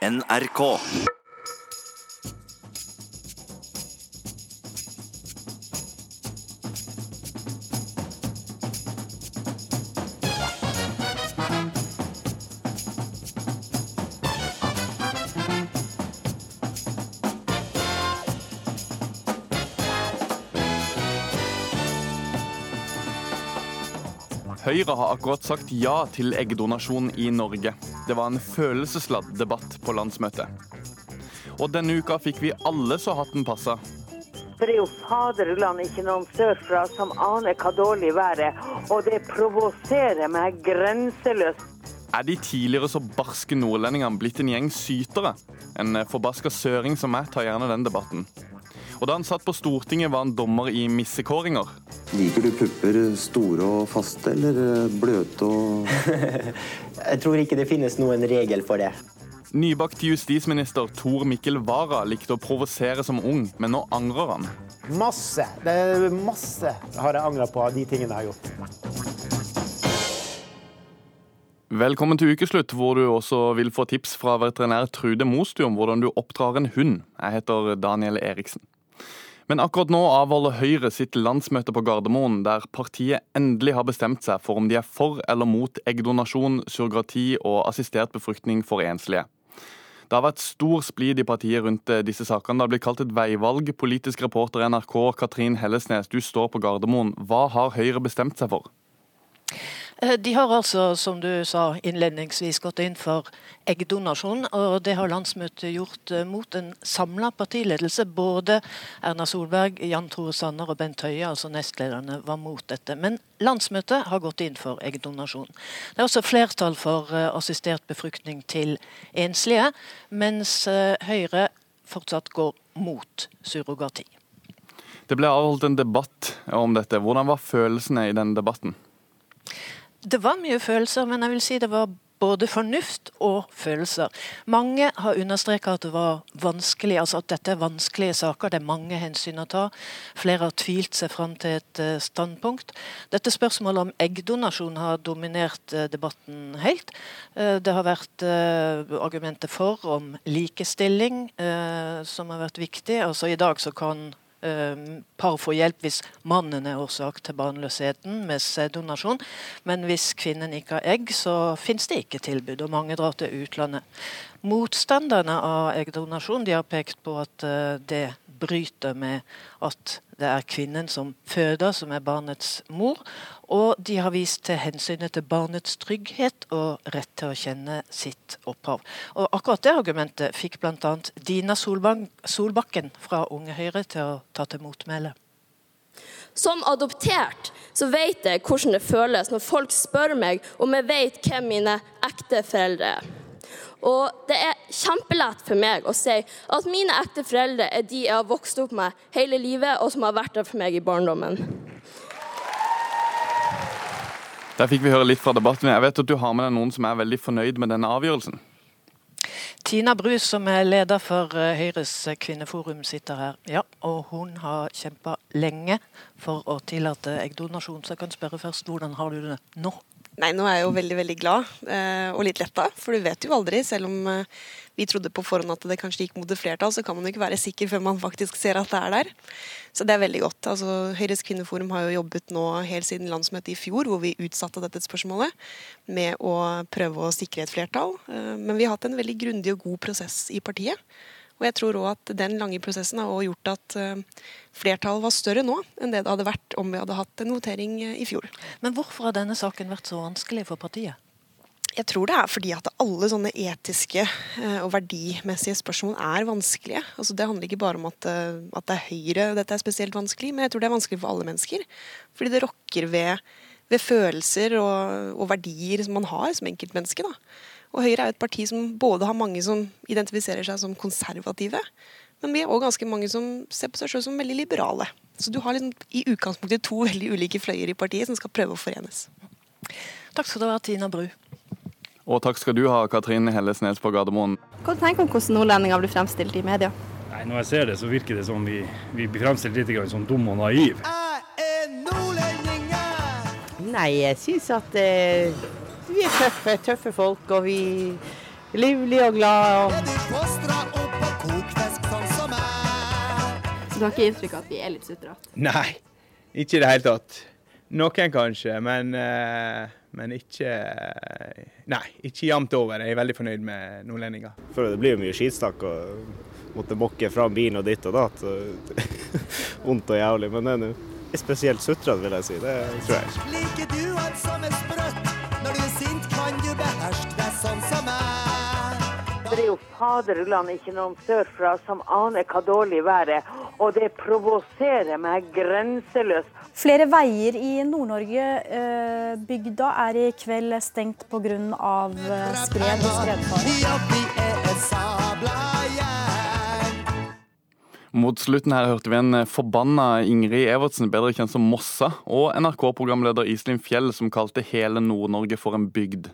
NRK. Høyre har akkurat sagt ja til eggdonasjon i Norge. Det var en følelsesladd debatt på landsmøtet. Og denne uka fikk vi alle så hatten passa. Det er jo faderullan ikke noen sørfra som aner hva dårlig vær er, og det provoserer meg grenseløst. Er de tidligere så barske nordlendingene blitt en gjeng sytere? En forbaska søring som meg tar gjerne den debatten. Og da han satt på Stortinget, var han dommer i missekåringer. Liker du pupper store og faste, eller eh, bløte og Jeg tror ikke det finnes noen regel for det. Nybakt justisminister Tor Mikkel Wara likte å provosere som ung, men nå angrer han. Masse. Det er masse har jeg angra på av de tingene jeg har gjort. Velkommen til ukeslutt, hvor du også vil få tips fra veterinær Trude Mostu om hvordan du oppdrar en hund. Jeg heter Daniel Eriksen. Men akkurat nå avholder Høyre sitt landsmøte på Gardermoen, der partiet endelig har bestemt seg for om de er for eller mot eggdonasjon, surrogati og assistert befruktning for enslige. Det har vært stor splid i partiet rundt eh, disse sakene. Det har blitt kalt et veivalg. Politisk reporter i NRK Katrin Hellesnes, du står på Gardermoen. Hva har Høyre bestemt seg for? Eh, de har altså, som du sa innledningsvis, gått inn for eggdonasjon. Og det har landsmøtet gjort eh, mot en samla partiledelse. Både Erna Solberg, Jan Tore Sanner og Bent Høie, altså nestlederne, var mot dette. Men landsmøtet har gått inn for eggdonasjon. Det er også flertall for eh, assistert befruktning til enslige, mens Høyre fortsatt går mot surrogati. Det ble avholdt en debatt om dette. Hvordan var følelsene i den debatten? Det var mye følelser, men jeg vil si det var både fornuft og følelser. Mange har understreket at det var vanskelig, altså at dette er vanskelige saker. Det er mange hensyn å ta. Flere har tvilt seg fram til et uh, standpunkt. Dette spørsmålet om eggdonasjon har dominert uh, debatten helt. Uh, det har vært argumenter for om likestilling, som har vært viktig. Altså I dag så kan par får hjelp hvis mannen er årsak til barnløsheten med sæddonasjon. Men hvis kvinnen ikke har egg, så finnes det ikke tilbud, og mange drar til utlandet. Motstanderne av eggdonasjon de har pekt på at eh, det bryter med at det er kvinnen som føder, som er barnets mor. Og de har vist til hensynet til barnets trygghet og rett til å kjenne sitt opphav. Og akkurat det argumentet fikk bl.a. Dina Solbakken fra Unge Høyre til å ta til motmæle. Som adoptert så vet jeg hvordan det føles når folk spør meg om jeg vet hvem mine ekte foreldre er. Og det er kjempelett for meg å si at mine ekte foreldre er de jeg har vokst opp med hele livet, og som har vært der for meg i barndommen. Der fikk vi høre litt fra debatten. Jeg vet at du har med deg noen som er veldig fornøyd med denne avgjørelsen. Tina Brus, som er leder for eh, Høyres kvinneforum, sitter her. Ja, og hun har kjempa lenge for å tillate eggdonasjon. Så jeg kan spørre først, hvordan har du det nå? Nei, nå er jeg jo veldig veldig glad eh, og litt letta, for du vet jo aldri. Selv om eh, vi trodde på forhånd at det kanskje gikk mot et flertall, så kan man jo ikke være sikker før man faktisk ser at det er der. Så det er veldig godt. Altså, Høyres kvinneforum har jo jobbet nå helt siden landsmøtet i fjor, hvor vi utsatte dette spørsmålet, med å prøve å sikre et flertall. Eh, men vi har hatt en veldig grundig og god prosess i partiet. Og jeg tror òg at den lange prosessen har gjort at uh, flertallet var større nå enn det det hadde vært om vi hadde hatt en votering uh, i fjor. Men hvorfor har denne saken vært så vanskelig for partiet? Jeg tror det er fordi at alle sånne etiske uh, og verdimessige spørsmål er vanskelige. Altså det handler ikke bare om at, at det er Høyre dette er spesielt vanskelig, men jeg tror det er vanskelig for alle mennesker. Fordi det rokker ved, ved følelser og, og verdier som man har som enkeltmenneske. da. Og Høyre er jo et parti som både har mange som identifiserer seg som konservative, men vi er òg ganske mange som ser på seg selv som veldig liberale. Så du har liksom, i utgangspunktet to veldig ulike fløyer i partiet som skal prøve å forenes. Takk skal du ha, Tina Bru. Og takk skal du ha, Katrin Hellesnes på Gardermoen. Hva tenker du om hvordan nordlendinger blir fremstilt i media? Nei, Når jeg ser det, så virker det som vi, vi blir fremstilt litt som dumme og naive. Jeg er nordlendinger! Nei, jeg syns at eh vi er tøffe, tøffe folk, og vi er livlige og glade. Og... Så du har ikke inntrykk av at vi er litt sutrete? Nei, ikke i det hele tatt. Noen kanskje, men, eh, men ikke Nei, ikke jevnt over. Jeg er veldig fornøyd med nordlendinger. For det blir jo mye skitsnakk og måtte mokke fram bilen og ditt og datt. Vondt og jævlig. Men det er nå spesielt sutrete, vil jeg si. Det tror jeg. Liker du alt som er sprøtt? Kan du beherske deg sånn som meg. Det er jo faderullan ikke noen sørfra som aner hva dårlig vær er, og det provoserer meg grenseløst. Flere veier i Nord-Norge eh, bygda er i kveld stengt pga. Eh, skred og skredfare. Mot slutten her hørte vi en forbanna Ingrid Evertsen, bedre kjent som Mossa, og NRK-programleder Iselin Fjell som kalte hele Nord-Norge for en bygd.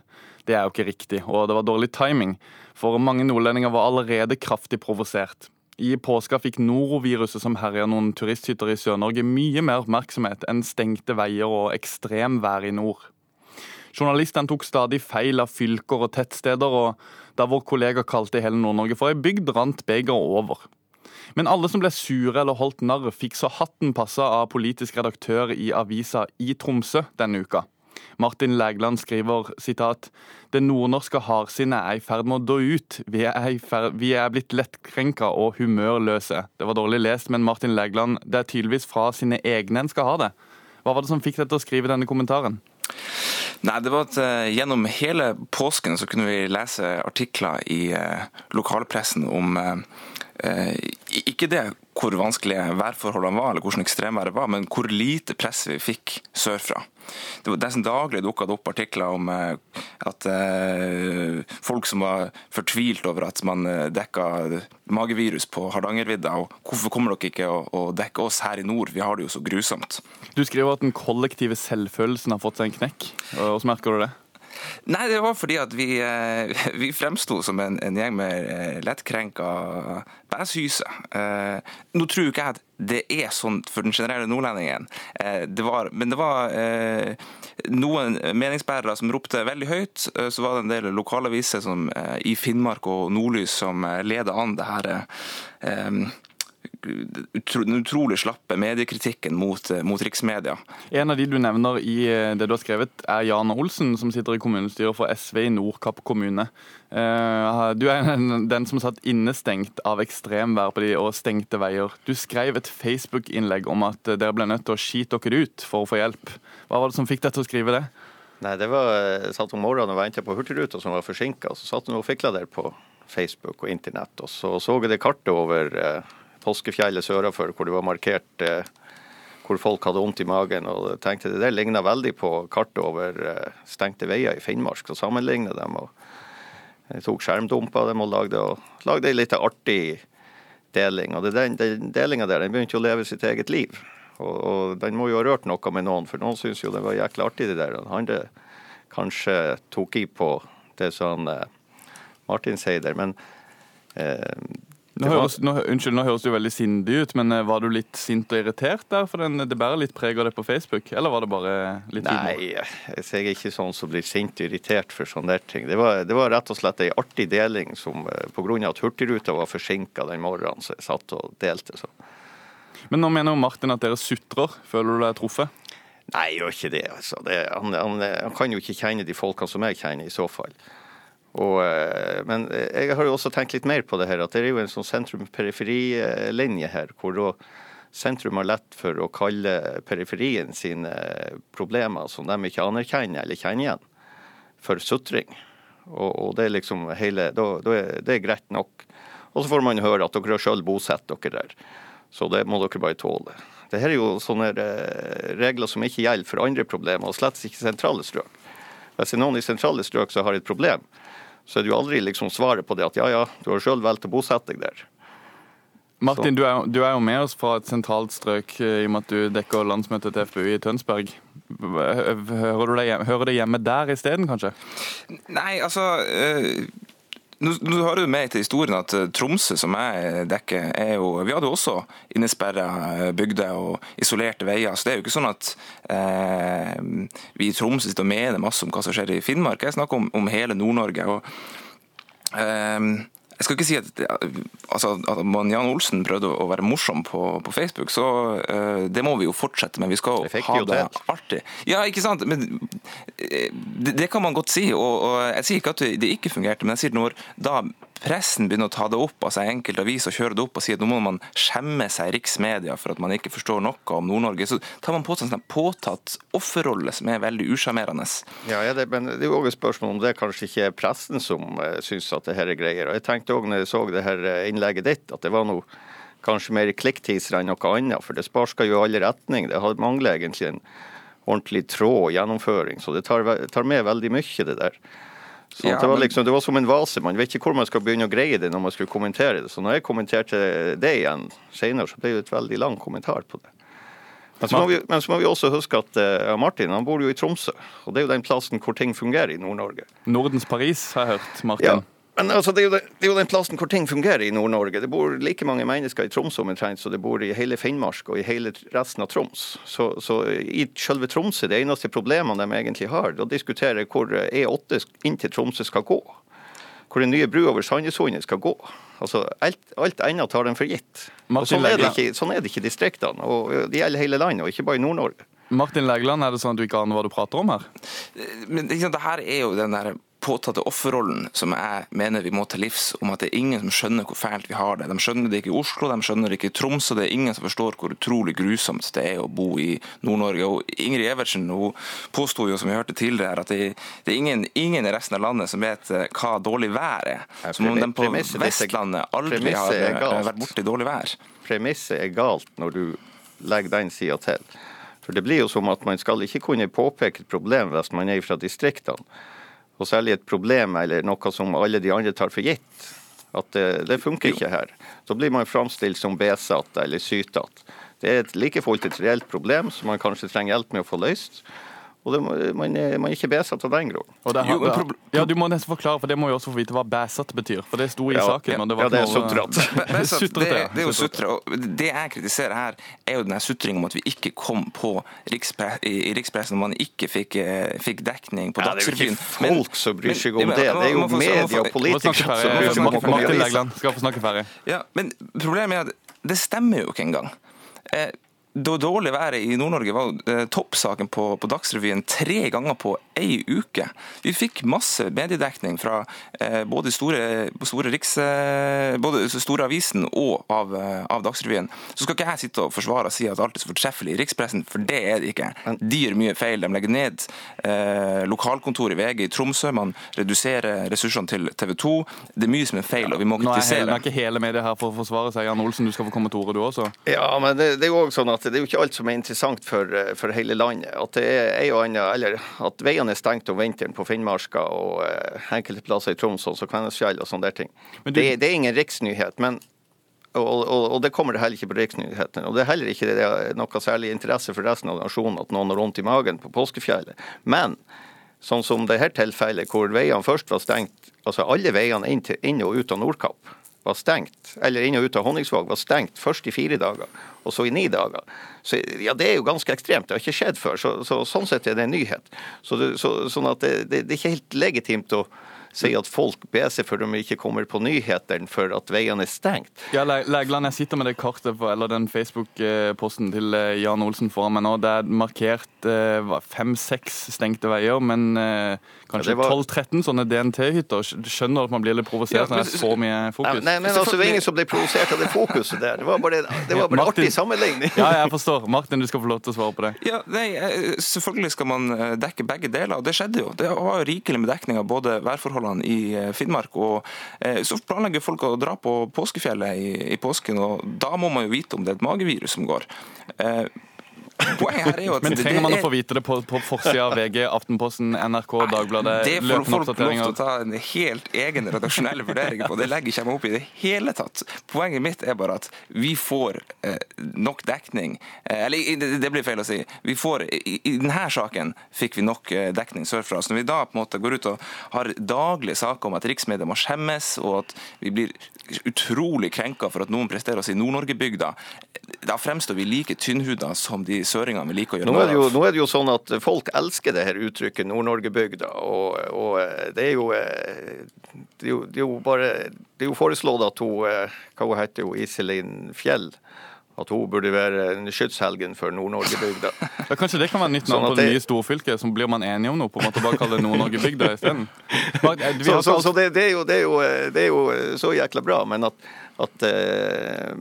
Det er jo ikke riktig, og det var dårlig timing, for mange nordlendinger var allerede kraftig provosert. I påska fikk noroviruset som herja noen turisthytter i Sør-Norge mye mer oppmerksomhet enn stengte veier og ekstremvær i nord. Journalistene tok stadig feil av fylker og tettsteder, og da vår kollega kalte hele Nord-Norge for ei bygd, rant begeret over. Men alle som ble sure eller holdt narr, fikk så hatten passa av politisk redaktør i avisa i Tromsø denne uka. Martin Lægland skriver sitat Det nordnorske hardsinnet er i ferd med å dø ut. Vi er, ferd, vi er blitt lettkrenka og humørløse. Det var dårlig lest, men Martin Lægland, det er tydeligvis fra sine egne en skal ha det. Hva var det som fikk deg til å skrive denne kommentaren? Nei, det var at uh, Gjennom hele påsken så kunne vi lese artikler i uh, lokalpressen om uh, ikke det hvor vanskelige værforholdene var, eller hvordan ekstremværet var, men hvor lite press vi fikk sørfra. Det var Nesten daglig dukka det opp artikler om at folk som var fortvilt over at man dekka magevirus på Hardangervidda. og Hvorfor kommer dere ikke å dekke oss her i nord, vi har det jo så grusomt. Du skriver at den kollektive selvfølelsen har fått seg en knekk. Hvordan merker du det? Nei, det var fordi at vi, vi fremsto som en, en, gjeng med lettkrenka bæshyse. Nå tror ikke jeg at det er sånn for den generelle nordlendingen, det var, men det var noen meningsbærere som ropte veldig høyt. Så var det en del lokalaviser som, i Finnmark og Nordlys som leda an det her den utrolig slappe mediekritikken mot, mot, riksmedia. En av de du nevner i det du har skrevet, er Jan Olsen, som sitter i kommunestyret for SV i Nordkapp kommune. Du er den som satt innestengt av ekstremvær på de og stengte veier. Du skrev et Facebook-innlegg om at dere ble nødt til å skite dere ut for å få hjelp. Hva var det som fikk deg til å skrive det? Nei, det var, Jeg satt om morgenen og ventet på Hurtigruta som var forsinka. Så satt hun og fikla der på Facebook og internett. Og så så jeg det kartet over påskefjellet sørafor, hvor det var markert eh, hvor folk hadde vondt i magen. og tenkte Det der ligna veldig på kartet over eh, stengte veier i Finnmark. Så sammenlignet dem. og Jeg tok skjermdumpa dem og lagde, og lagde en litt artig deling. og Den, den delinga der den begynte å leve sitt eget liv. Og, og, Den må jo ha rørt noe med noen, for noen syns jo det var jækla artig, det der. Han det kanskje tok i på det som eh, Martin sier der. Men eh, nå høres, nå, unnskyld, nå høres jo veldig sindig ut, men eh, var du litt sint og irritert der? For den, det bærer litt preg av det på Facebook, eller var det bare litt humor? Nei, jeg er ikke sånn som blir sint og irritert for sånne ting. Det var, det var rett og slett ei artig deling som eh, pga. at Hurtigruta var forsinka den morgenen, så jeg satt og delte så. Men nå mener jo Martin at dere sutrer. Føler du deg truffet? Nei, jeg gjør ikke det. altså. Det, han, han, han kan jo ikke kjenne de folkene som jeg kjenner, i så fall. Og, men jeg har jo også tenkt litt mer på det her, at det er jo en sånn sentrum-periferilinje her. hvor sentrum har lett for å kalle periferien sine problemer som de ikke anerkjenner eller kjenner igjen, for sutring. Og, og det er liksom hele, da, da er, det er greit nok. Og så får man høre at dere har sjøl bosatt dere der. Så det må dere bare tåle. Dette er jo sånne regler som ikke gjelder for andre problemer, og slett ikke sentrale strøk. Hvis det er noen i sentrale strøk som har et problem, så er det jo aldri liksom svaret på det at ja, ja, du har sjøl valgt å bosette deg der. Martin, du er, du er, jo med oss fra et sentralt strøk i og med at du dekker landsmøtet til FPU i Tønsberg. Hører, du deg, hører det hjemme der isteden, kanskje? Nei, altså nå, nå hører du med til historien at Tromsø, som jeg dekker, er jo Vi hadde jo også innesperra bygder og isolerte veier. Så det er jo ikke sånn at eh, vi i Tromsø sitter og mener masse om hva som skjer i Finnmark. Jeg snakker om, om hele Nord-Norge. og Ehm, jeg skal ikke si at, altså, at man Jan Olsen prøvde å være morsom på, på Facebook, så uh, det må vi jo fortsette med. Vi skal Det ha det artig. Ja, ikke sant? Men eh, det, det kan man godt si. Og, og jeg sier ikke at det, det ikke fungerte, men jeg sier når da pressen begynner å ta det opp, altså enkelte aviser kjører det opp og sier at nå må man skjemme seg i riksmedia for at man ikke forstår noe om Nord-Norge, så tar man på seg en sånn påtatt offerrolle som er veldig usjarmerende. Ja, ja, men det er jo også et spørsmål om det kanskje ikke er pressen som uh, syns at det her er greier. Og Jeg tenkte òg når jeg så det her eh, innlegget ditt, at det var noe kanskje mer klikktisere enn noe annet. For det sparska jo i alle retninger. Det mangler egentlig en ordentlig tråd og gjennomføring. Så det tar, tar med veldig mye, det der. Så Ja, det, var liksom, det var som en vase. Man vet ikke hvor man skal begynne å greie det når man skulle kommentere det. Så når jeg kommenterte det igjen senere, så ble det et veldig lang kommentar på det. Men så, må vi, men så må vi også huske at uh, Martin han bor jo i Tromsø. Og det er jo den plassen hvor ting fungerer i Nord-Norge. Nordens Paris, har jeg hørt, Martin. Ja, men altså, det, er jo den, det er jo den plassen hvor ting fungerer i Nord-Norge. Det bor like mange mennesker i Troms omtrent som det bor i hele Finnmark og i hele resten av Troms. Så, så i selve Tromsø, det eneste problemene de egentlig har, da diskuterer å diskutere hvor E8 inn til Tromsø skal gå. Hvor den nye brua over Sandnesundet skal gå. Altså, alt, alt annet tar de for gitt. Martin sånn, er det ikke, sånn er det ikke i distriktene. og Det gjelder hele landet, og ikke bare i Nord-Norge. Martin Legeland, er det sånn at du ikke aner hva du prater om her? Men ikke sant, det her er jo den der påtatte offerrollen som jeg mener vi må til livs, om at det er ingen som skjønner hvor fælt vi har det. De skjønner det ikke i Oslo, de skjønner det ikke i Tromsø. Det er ingen som forstår hvor utrolig grusomt det er å bo i Nord-Norge. Og Ingrid Evertsen hun påsto jo, som vi hørte tidligere, at det, det er ingen, ingen i resten av landet som vet eh, hva dårlig vær er. Som om de på Vestlandet aldri har eh, vært borti dårlig vær. premisset er galt når du legger den sida til. For det blir jo som at man skal ikke kunne påpeke et problem hvis man er fra distriktene. Og særlig et problem eller noe som alle de andre tar for gitt. At det, det funker ikke her. Så blir man framstilt som besatt eller sytatt. Det er et like fullt et reelt problem som man kanskje trenger hjelp med å få løst. Og det, må- man, er, man er ikke besatt av den grunn. Og det har- ja, Du må nesten forklare, for det må vi også få vite hva besatt betyr. For det sto i Ja, saken. ja, og det var ja, det er sutrete. Men- men det, ja. det er jo sutre. Det jeg kritiserer her, er jo den her sutringen om at vi ikke kom på rikspre i, i rikspressen, og man ikke fikk, eh, fikk dekning på Ja, det er jo ikke Dagsrevyen. folk som bryr seg om men- det. Det er jo media og politikere som bryr seg om det. Martin. Legland skal få snakke ferdig. Ja, men problemet er at det stemmer jo ikke engang. Eh, det dårlige været i Nord-Norge var eh, toppsaken på, på Dagsrevyen tre ganger på ei uke. Vi fikk masse mediedekning fra eh, både store, store, riks, eh, både store avisen og av, eh, av Dagsrevyen. Så skal ikke jeg sitte og forsvare og si at alt er så fortreffelig i rikspressen, for det er det ikke. De gjør mye feil. De legger ned eh, lokalkontor i VG i Tromsø, man reduserer ressursene til TV 2. Det er mye som er feil, og vi må Nå er, hele, nå er ikke hele media her for å forsvare seg. Jan Olsen, du skal få komme til orde, du også. Ja, men det, det er jo også sånn at det er jo ikke alt som er interessant for, for hele landet. At det er en og annen, eller at veiene er stengt om vinteren på Finnmarka og eh, enkelte plasser i Troms, og Kvænangsfjell og sånne ting. Du- Det, det er ingen riksnyhet. men og, og, og det kommer det heller ikke på riksnyhetene. Og det er heller ikke det noe særlig interesse for resten av nasjonen at noen har vondt i magen på påskefjellet. Men sånn som det her tilfellet, hvor veiene først var stengt, altså alle veiene inn, til, inn og ut av Nordkapp var stengt, eller inn og ut av Honningsvåg var stengt først i fire dager, og så i ni dager. Så ja, det er jo ganske ekstremt. Det har ikke skjedd før. Så, så sånn sett er det en nyhet. Så, så, sånn at det, det, det er ikke helt legitimt å si at folk ber seg for de ikke kommer på nyhetene for at veiene er stengt. Ja, Legland, jeg sitter med det kartet, på, eller den Facebook-posten til eh, Jan Olsen foran meg nå. Det er markert eh, fem-seks stengte veier, men eh, kanskje Ja, var- 12-13 sånne DNT-hytter. Skjønner at man blir litt provosert Ja, men- når det er så mye fokus. nei, men altså, det var ingen som ble provosert av det fokuset der. Det var bare, det var bare Martin- artig sammenligning. Ja, jeg forstår. Martin, du skal få lov til å svare på det. Ja, nei, Selvfølgelig skal man dekke begge deler, og det skjedde jo. Det var rikelig med dekning av både værforholdene i eh, Finnmark og eh, Så planlegger folk å dra på påskefjellet i, påsken, og da må man jo vite om det er et magevirus som går. Eh, Poenget her er jo at Men trenger man å få vite det på, på forsida av VG, Aftenposten, NRK, Dagbladet? Det får folk lov til å ta en helt egen redaksjonell vurdering på. Det legger ikke jeg meg opp i det hele tatt. Poenget mitt er bare at vi får eh, nok dekning. Eh, eller det, det blir feil å si. Vi får, i, I denne saken fikk vi nok eh, dekning sørfra. Så når vi da på en måte går ut og har daglige saker om at riksmedia må skjemmes, og at vi blir utrolig krenka for at noen presterer oss i Nord-Norge-bygda, da fremstår vi like tynnhuda som de søringene vi liker å gjøre Nå er, det jo, av. nå er det jo sånn at folk elsker det her uttrykket Nord-Norge-bygda. Og, og eh, det er jo eh, det er jo, det er jo bare Det er jo foreslått at hun eh, Hva hun heter hun? Iselin Fjell? At hun burde være en skytshelgen for Nord-Norge-bygda. Ja, kanskje det kan være nytt Sånn navn sånn på det nye storfylket, Som blir man enige om noe. på en måte, Bare kalle det Nord-Norge-bygda isteden. Så, så, så det, det, er jo, det, er jo, det er jo så jækla bra. Men at, at uh,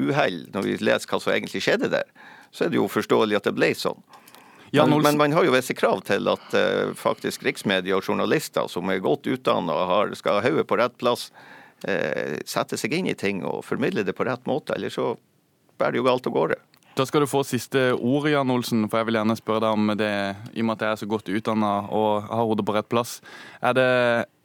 uhell, når vi leser hva som egentlig skjedde der, så er det jo forståelig at det ble sånn. Jan Men, Olsen- men man har jo visse krav til at eh, faktisk riksmedia og journalister som er godt utdanna og har, skal ha hodet på rett plass, uh, setter seg inn i ting og formidler det på rett måte. Ellers så bærer det jo galt av gårde. Da skal du få siste ord, Jan Olsen, for jeg vil gjerne spørre deg om det, i og med at jeg er så godt utdanna og har hodet på rett plass. Er det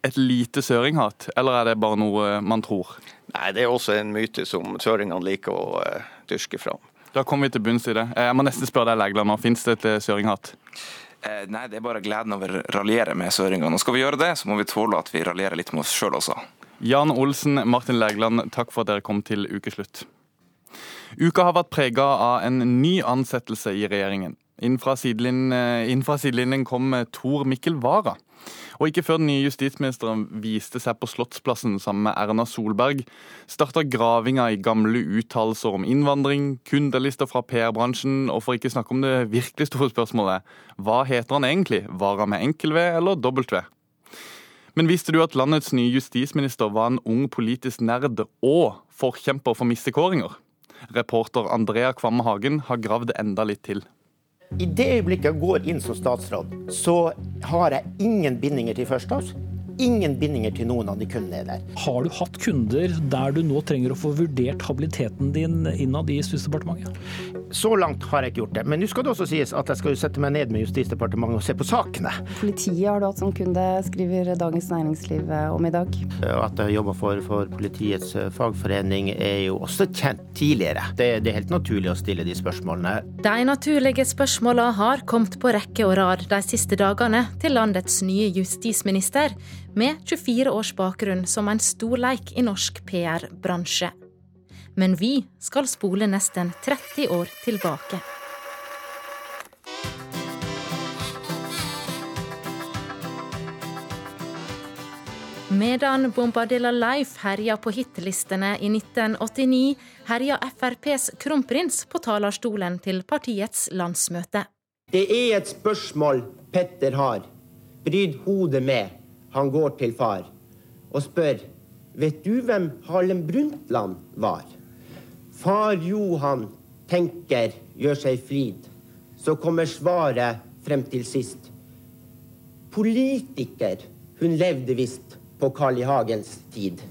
et lite søringhat, eller er det bare noe man tror? Nei, det er også en myte som søringene liker å uh, dyrke fram. Da kommer vi til bunns i det. Jeg må nesten spørre deg, Legland, nå. Fins det et Søringhatt? søringhat? Eh, Nei, det er bare gleden over å raljere med søringene. Og skal vi gjøre det, så må vi tåle at vi raljerer litt med oss sjøl også. Jan Olsen, Martin Legland, takk for at dere kom til ukeslutt. Uka har vært prega av en ny ansettelse i regjeringen. Innenfra sidelinjen, innenfra sidelinjen kom Tor Mikkel Wara. Og ikke før den nye justisministeren viste seg på Slottsplassen sammen med Erna Solberg, starta gravinga i gamle uttalelser om innvandring, kundelister fra PR-bransjen, og for ikke snakke om det virkelig store spørsmålet hva heter han egentlig? var han med enkel V eller dobbelt V? Men visste du at landets nye justisminister var en ung politisk nerd og forkjemper for mistekåringer? Reporter Andrea Kvamme Hagen har gravd enda litt til. I det øyeblikket jeg går inn som statsråd, så har jeg ingen bindinger til First Ingen bindinger til noen av de kundene der. Har du hatt kunder der du nå trenger å få vurdert habiliteten din innad i Justisdepartementet? Så langt har jeg ikke gjort det. Men nå skal det også sies at jeg skal jo sette meg ned med Justisdepartementet og se på sakene. Politiet har du hatt som kunde, skriver Dagens Næringsliv eh, om i dag. At jeg jobber for, for politiets eh, fagforening er jo også kjent tidligere. Det, det er helt naturlig å stille de spørsmålene. De naturlige spørsmåla har kommet på rekke og rad de siste dagene til landets nye justisminister, med 24 års bakgrunn som en storleik i norsk PR-bransje. Men vi skal spole nesten 30 år tilbake. Medan Bombadilla Life herja på hitlistene i 1989, herja FrPs kronprins på talerstolen til partiets landsmøte. Det er et spørsmål Petter har. Bryd hodet med. Han går til far og spør Vet du hvem Harlem Brundtland var? Far Johan tenker, gjør seg frid, Så kommer svaret frem til sist. Politiker. Hun levde visst på Carl I. Hagens tid.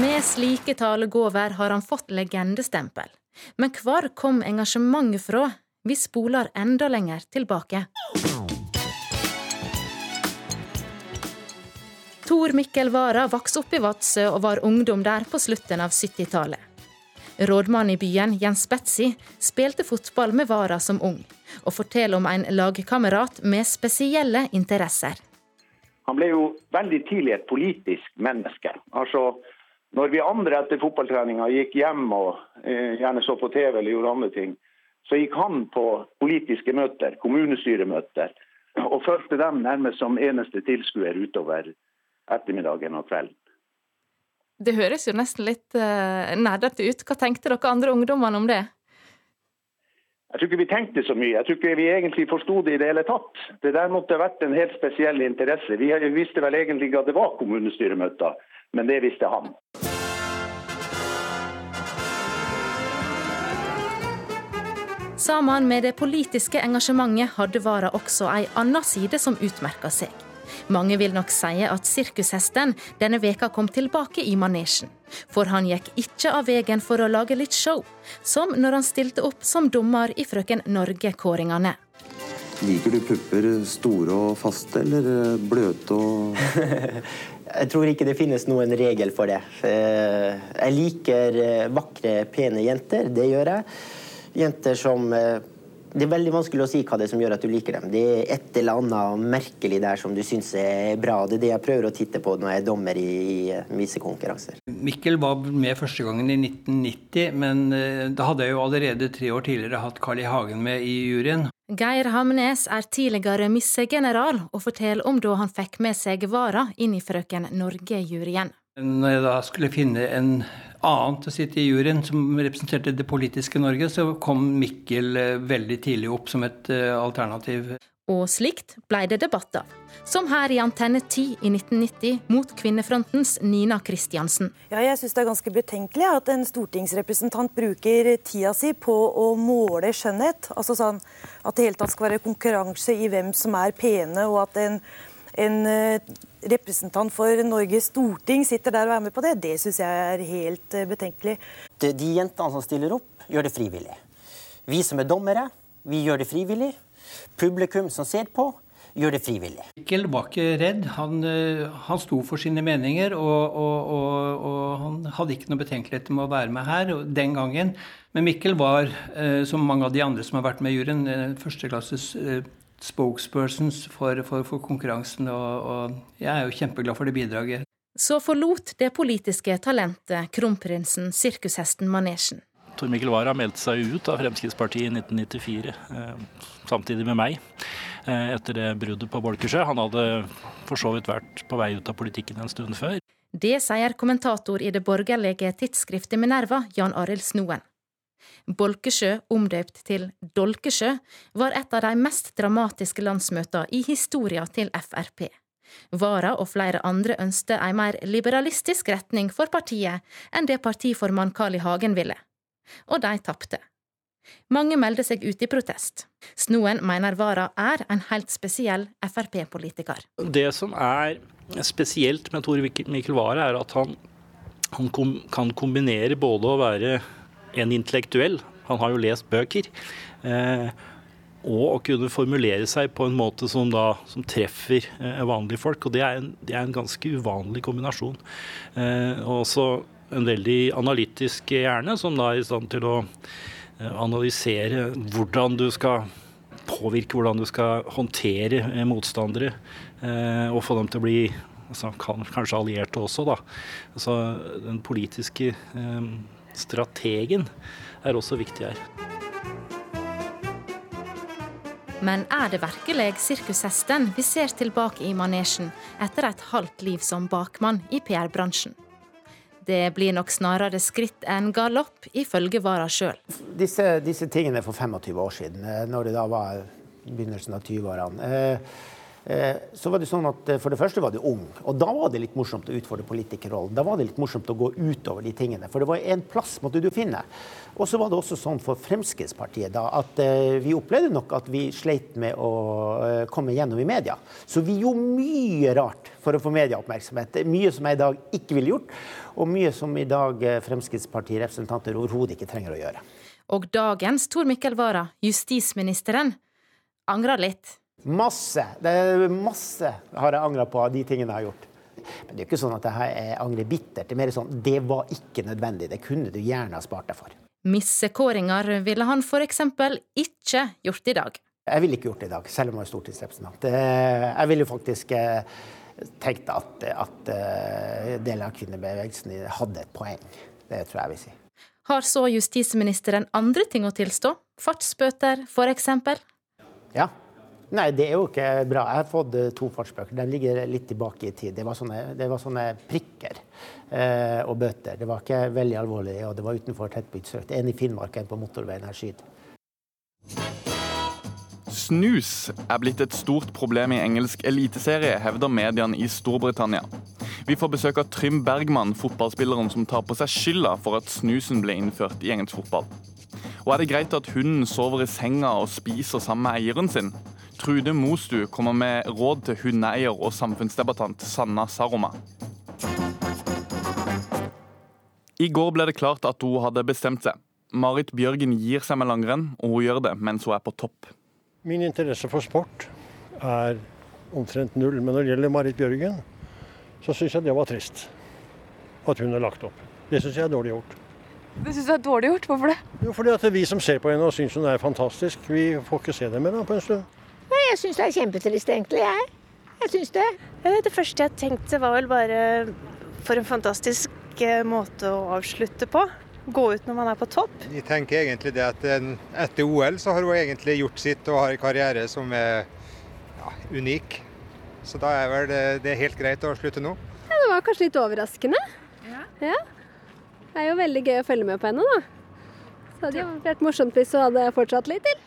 Med slike talegåver har han fått legendestempel. Men hvor kom engasjementet fra? Vi spoler enda lenger tilbake. Tor Mikkel Wara vokste opp i Vadsø og var ungdom der på slutten av 70-tallet. Rådmannen i byen, Jens Betzy, spilte fotball med Vara som ung, og forteller om en lagkamerat med spesielle interesser. Han ble jo veldig tidlig et politisk menneske. Altså, når vi andre etter fotballtreninga gikk hjem og eh, gjerne så på TV eller gjorde andre ting, så gikk han på politiske møter, kommunestyremøter, og fulgte dem nærmest som eneste tilskuer utover ettermiddagen og kvelden. Det høres jo nesten litt uh, nerdete ut. Hva tenkte dere andre ungdommene om det? Jeg tror ikke vi tenkte så mye. Jeg tror ikke vi egentlig forsto det i det hele tatt. Det der måtte ha vært en helt spesiell interesse. Vi visste vel egentlig ikke at det var kommunestyremøter, men det visste han. Sammen med det politiske engasjementet hadde Vara også ei anna side som utmerka seg. Mange vil nok si at sirkushesten denne veka kom tilbake i manesjen. For han gikk ikke av veien for å lage litt show, som når han stilte opp som dommer i Frøken Norge-kåringene. Liker du pupper store og faste, eller bløte og Jeg tror ikke det finnes noen regel for det. Eh, Jeg liker eh, vakre, pene jenter. Det gjør jeg. Jenter som eh, Det er veldig vanskelig å si hva det er som gjør at du liker dem. Det er et eller annet merkelig der som du syns er bra. Det er det jeg prøver å titte på når jeg er dommer i, i visekonkurranser. Mikkel var med første gangen i 1990, men eh, da hadde jeg jo allerede tre år tidligere hatt Carl I. Hagen med i juryen. Geir Hamnes er tidligere missegeneral, og forteller om da han fikk med seg Vara inn i Frøken Norge-juryen. Når jeg da skulle finne en annen til å sitte i juryen som representerte det politiske Norge, så kom Mikkel eh, veldig tidlig opp som et eh, alternativ. Og slikt ble det debatt av. Som her i Antenne 10 i 1990 mot Kvinnefrontens Nina Kristiansen. Ja, jeg syns det er ganske betenkelig at en stortingsrepresentant bruker tida si på å måle skjønnhet. Altså sånn At det hele tatt skal være konkurranse i hvem som er pene, og at en, en eh, representant for Norges storting sitter der og er med på det, det syns jeg er helt eh, betenkelig. De, de jentene som stiller opp, gjør det frivillig. Vi som er dommere, vi gjør det frivillig. Publikum som ser på, gjør det frivillig. Mikkel var ikke redd. Han, eh, han sto for sine meninger, og, og, og, og, han hadde ikke noe betenkeligheter med å være med her den gangen. Men Mikkel var, som mange av de andre som har vært med i juryen, førsteklasses spokespersons for, for, for konkurransen, og, og, jeg er jo kjempeglad for det bidraget. Så forlot det politiske talentet kronprinsen sirkushesten manesjen. Tor Mikkel Wara meldte seg ut av Fremskrittspartiet i 1994, eh, samtidig med meg, eh, etter det bruddet på Bolkesjø. Han hadde for så vidt vært på vei ut av politikken en stund før. Det sier kommentator i det borgerlige tidsskriftet Minerva, Jan Arild Snoen. Bolkesjø, omdøpt til Dolkesjø, var et av de mest dramatiske landsmøtene i historien til Frp. Vara og flere andre ønsket en mer liberalistisk retning for partiet enn det partiformann Carl I. Hagen ville. Og de tapte. Mange meldte seg ut i protest. Snoen mener Vara er en helt spesiell Frp-politiker. Det som er spesielt med Tor Mikkel Wara, er at han, han kom, kan kombinere både å være en intellektuell, han har jo lest bøker, eh, og å kunne formulere seg på en måte som, da, som treffer eh, vanlige folk. og det er, en, det er, en, ganske uvanlig kombinasjon. Eh, og også en veldig analytisk hjerne, som da er i stand til å analysere hvordan du skal påvirke, hvordan du skal håndtere motstandere, og få dem til å bli altså, kanskje allierte også. da. Altså, den politiske strategen er også viktig her. Men er det virkelig sirkushesten vi ser tilbake i manesjen etter et halvt liv som bakmann i PR-bransjen? Det blir nok snarere skritt enn galopp, ifølge Vara sjøl. Disse, disse, tingene for 25 år siden, eh, når det da var begynnelsen av 20-årene Eh, så var det sånn at eh, For det første var du ung, og da var det litt morsomt å utfordre politikerrollen. Da var det litt morsomt å gå utover de tingene, for det var en plass måtte du finne. Og så var det også sånn for Fremskrittspartiet da, at uh, vi opplevde nok at vi sleit med å komme gjennom i media. Så vi gjorde mye rart for å få medieoppmerksomhet. Mye som jeg i dag ikke ville gjort, og mye som i dag Fremskrittsparti-representanter overhodet ikke trenger å gjøre. Og dagens Tor Mikkel Wara, justisministeren, angrer litt. Masse. Det er masse har jeg angra på av de tingene jeg har gjort. Men det er ikke sånn at jeg angrer bittert. Det er mer sånn det var ikke nødvendig. Det kunne du gjerne ha spart deg for. Missekåringer ville han f.eks. ikke gjort i dag. Jeg ville ikke gjort det i dag, selv om jeg er stortingsrepresentant. Jeg ville jo faktisk eh, tenkt at, at eh, deler av kvinnebevegelsen hadde et poeng. Det tror jeg jeg vil si. Har så justisministeren andre ting å tilstå? Fartsbøter, f.eks.? Ja, Nei, det er jo ikke bra. Jeg har fått eh, to fartsbøker. De ligger litt tilbake i tid. Det var sånne, det var sånne prikker eh, og bøter. Det var ikke veldig alvorlig, og det var utenfor tettbygd strøk. En i Finnmark, en på motorveien her syd. Snus er blitt et stort problem i engelsk eliteserie, hevder mediene i Storbritannia. Vi får besøk av Trym Bergman, fotballspilleren som tar på seg skylda for at snusen ble innført i engelsk fotball. Og er det greit at hunden sover i senga og spiser sammen med eieren sin? Trude Mostu kommer med råd til hundeeier og samfunnsdebattant Sanna Saroma. I går ble det klart at hun hadde bestemt seg. Marit Bjørgen gir seg med langrenn, og hun gjør det mens hun er på topp. Min interesse for sport er omtrent null. Men når det gjelder Marit Bjørgen, så syns jeg det var trist at hun har lagt opp. Det syns jeg er dårlig gjort. Det syns du er dårlig gjort? Hvorfor det? Jo, fordi at vi som ser på henne og syns hun er fantastisk, vi får ikke se det mer da, på en stund. Jeg syns det er kjempetrist, egentlig. Jeg, jeg syns det. Det første jeg tenkte var vel bare for en fantastisk eh, måte å avslutte på. Gå ut når man er på topp. Jeg tenker egentlig det at etter OL så har hun egentlig gjort sitt og har en karriere som er ja, unik. Så da er vel det, det er helt greit å slutte nå. Ja, det var kanskje litt overraskende. Ja. ja. Det er jo veldig gøy å følge med på henne, da. Så det hadde jo vært morsomt hvis hun hadde fortsatt litt til.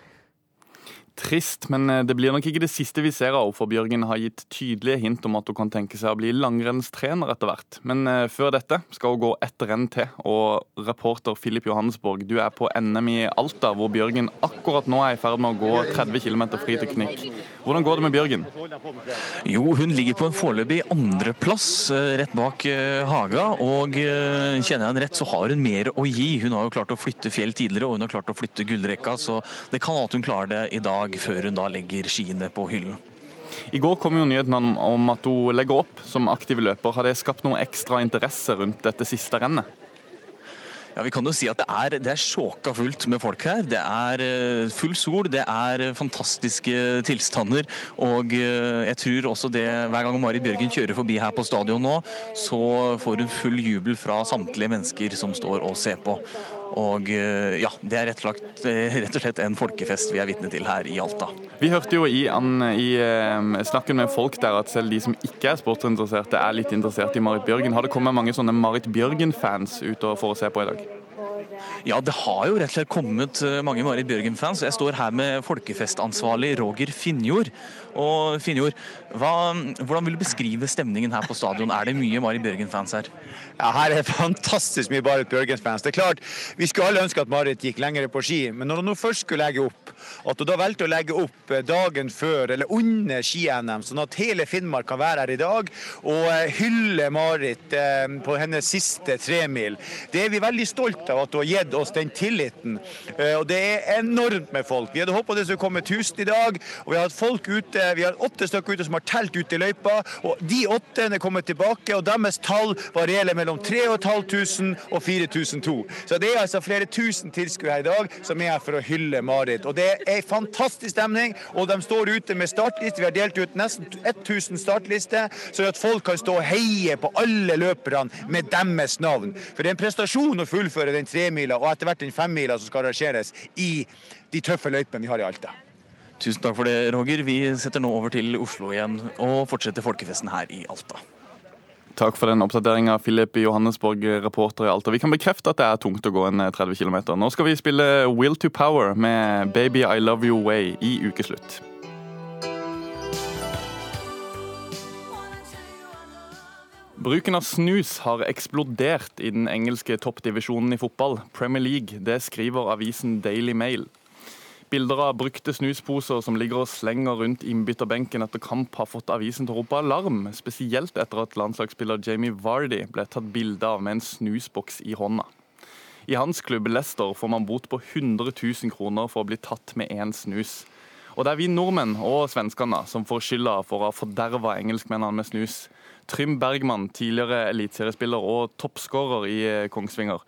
Trist, men eh, det blir nok ikke det siste vi ser av for Bjørgen har gitt tydelige hint om at hun kan tenke seg å bli langrennstrener etter hvert. Men uh, før dette skal hun gå ett renn til, og reporter Filip Johannesborg, du er på NM i Alta, hvor Bjørgen akkurat nå er i ferd med å gå 30 km fri teknikk. Hvordan går det med Bjørgen? Jo, hun ligger på en foreløpig andreplass uh, rett bak Haga, og kjenner jeg henne rett, så har hun mer å gi. Hun har jo klart å flytte fjell tidligere, og hun har klart å flytte gullrekka, så det kan at hun klarer det i dag dag før hun da legger skiene på hyllen. I går kom jo nyheten om at hun legger opp som aktiv løper. Har det skapt noe ekstra interesse rundt dette siste rennet? Ja, Vi kan jo si at det er, det er sjåka fullt med folk her. Det er eh, full sol, det er fantastiske tilstander. Og eh, jeg tror også det hver gang Marit Bjørgen kjører forbi her på stadion nå, så får hun full jubel fra samtlige mennesker som står og ser på. Og eh, ja, det er rett og, slett, rett og slett en folkefest vi er vitne til her i Alta. Vi hørte jo i, i snakken med folk der at selv de som ikke er sportsinteresserte, er litt interessert i Marit Bjørgen. Har det kommet mange sånne Marit Bjørgen-fans ut for å se på i dag? Ja, det har jo rett og slett kommet eh, mange Marit Bjørgen-fans. Jeg står her med folkefestansvarlig Roger Finnjord. Og Finnjord, hva, hvordan vil du beskrive stemningen her på stadion? Er det mye Marit Bjørgen-fans her? Ja, her er fantastisk mye Marit Bjørgen-fans. Det er klart, Vi skulle alle ønske at Marit gikk lengre på ski, men når hun nå først skulle legge opp, at hun da valgte å legge opp eh, dagen før eller under ski-NM, sånn at hele Finnmark kan være her i dag og eh, hylle Marit på hennes siste tremil, det er vi veldig stolt av at hun har gitt oss den tilliten. Eh, og det er enormt med folk. Vi hadde håpa det skulle komme 1000 i dag, og vi har hatt folk ute, vi har åtte stykker ute som har telt ute i løypa. Og de åtte er kommet tilbake, og deres tall varierer mellom 3500 og 4002. Så det er altså flere tusen tilskuere her i dag som er her for å hylle Marit. Og det er en fantastisk stemning, og de står ute med startliste. Vi har delt ut nesten 1000 startlister, så at folk kan stå og heie på alle løperne med deres navn. For det er en prestasjon å fullføre den tremila og etter hvert den femmila som skal arrangeres i de tøffe løypene vi har i Alta. Tusen takk for det, Roger. Vi setter nå over til Oslo igjen og fortsetter folkefesten her i Alta. Takk for den oppdateringa, Philip Johannesborg, reporter i Alta. Vi kan bekrefte at det er tungt å gå en 30 km. Nå skal vi spille Will to Power med Baby I Love You Way i ukeslutt. Bruken av snus har eksplodert i den engelske toppdivisjonen i fotball, Premier League. Det skriver avisen Daily Mail. Bilder av brukte snusposer som ligger og slenger rundt innbytterbenken etter kamp, har fått avisen til å rope alarm, spesielt etter at landslagsspiller Jamie Vardy ble tatt bilde av med en snusboks i hånda. I hans klubb Leicester får man bot på 100 000 kroner for å bli tatt med én snus. Og det er vi nordmenn og svenskene som får skylda for å ha forderva engelskmennene med snus. Trym Bergman, tidligere eliteseriespiller og toppskårer i eh, Kongsvinger.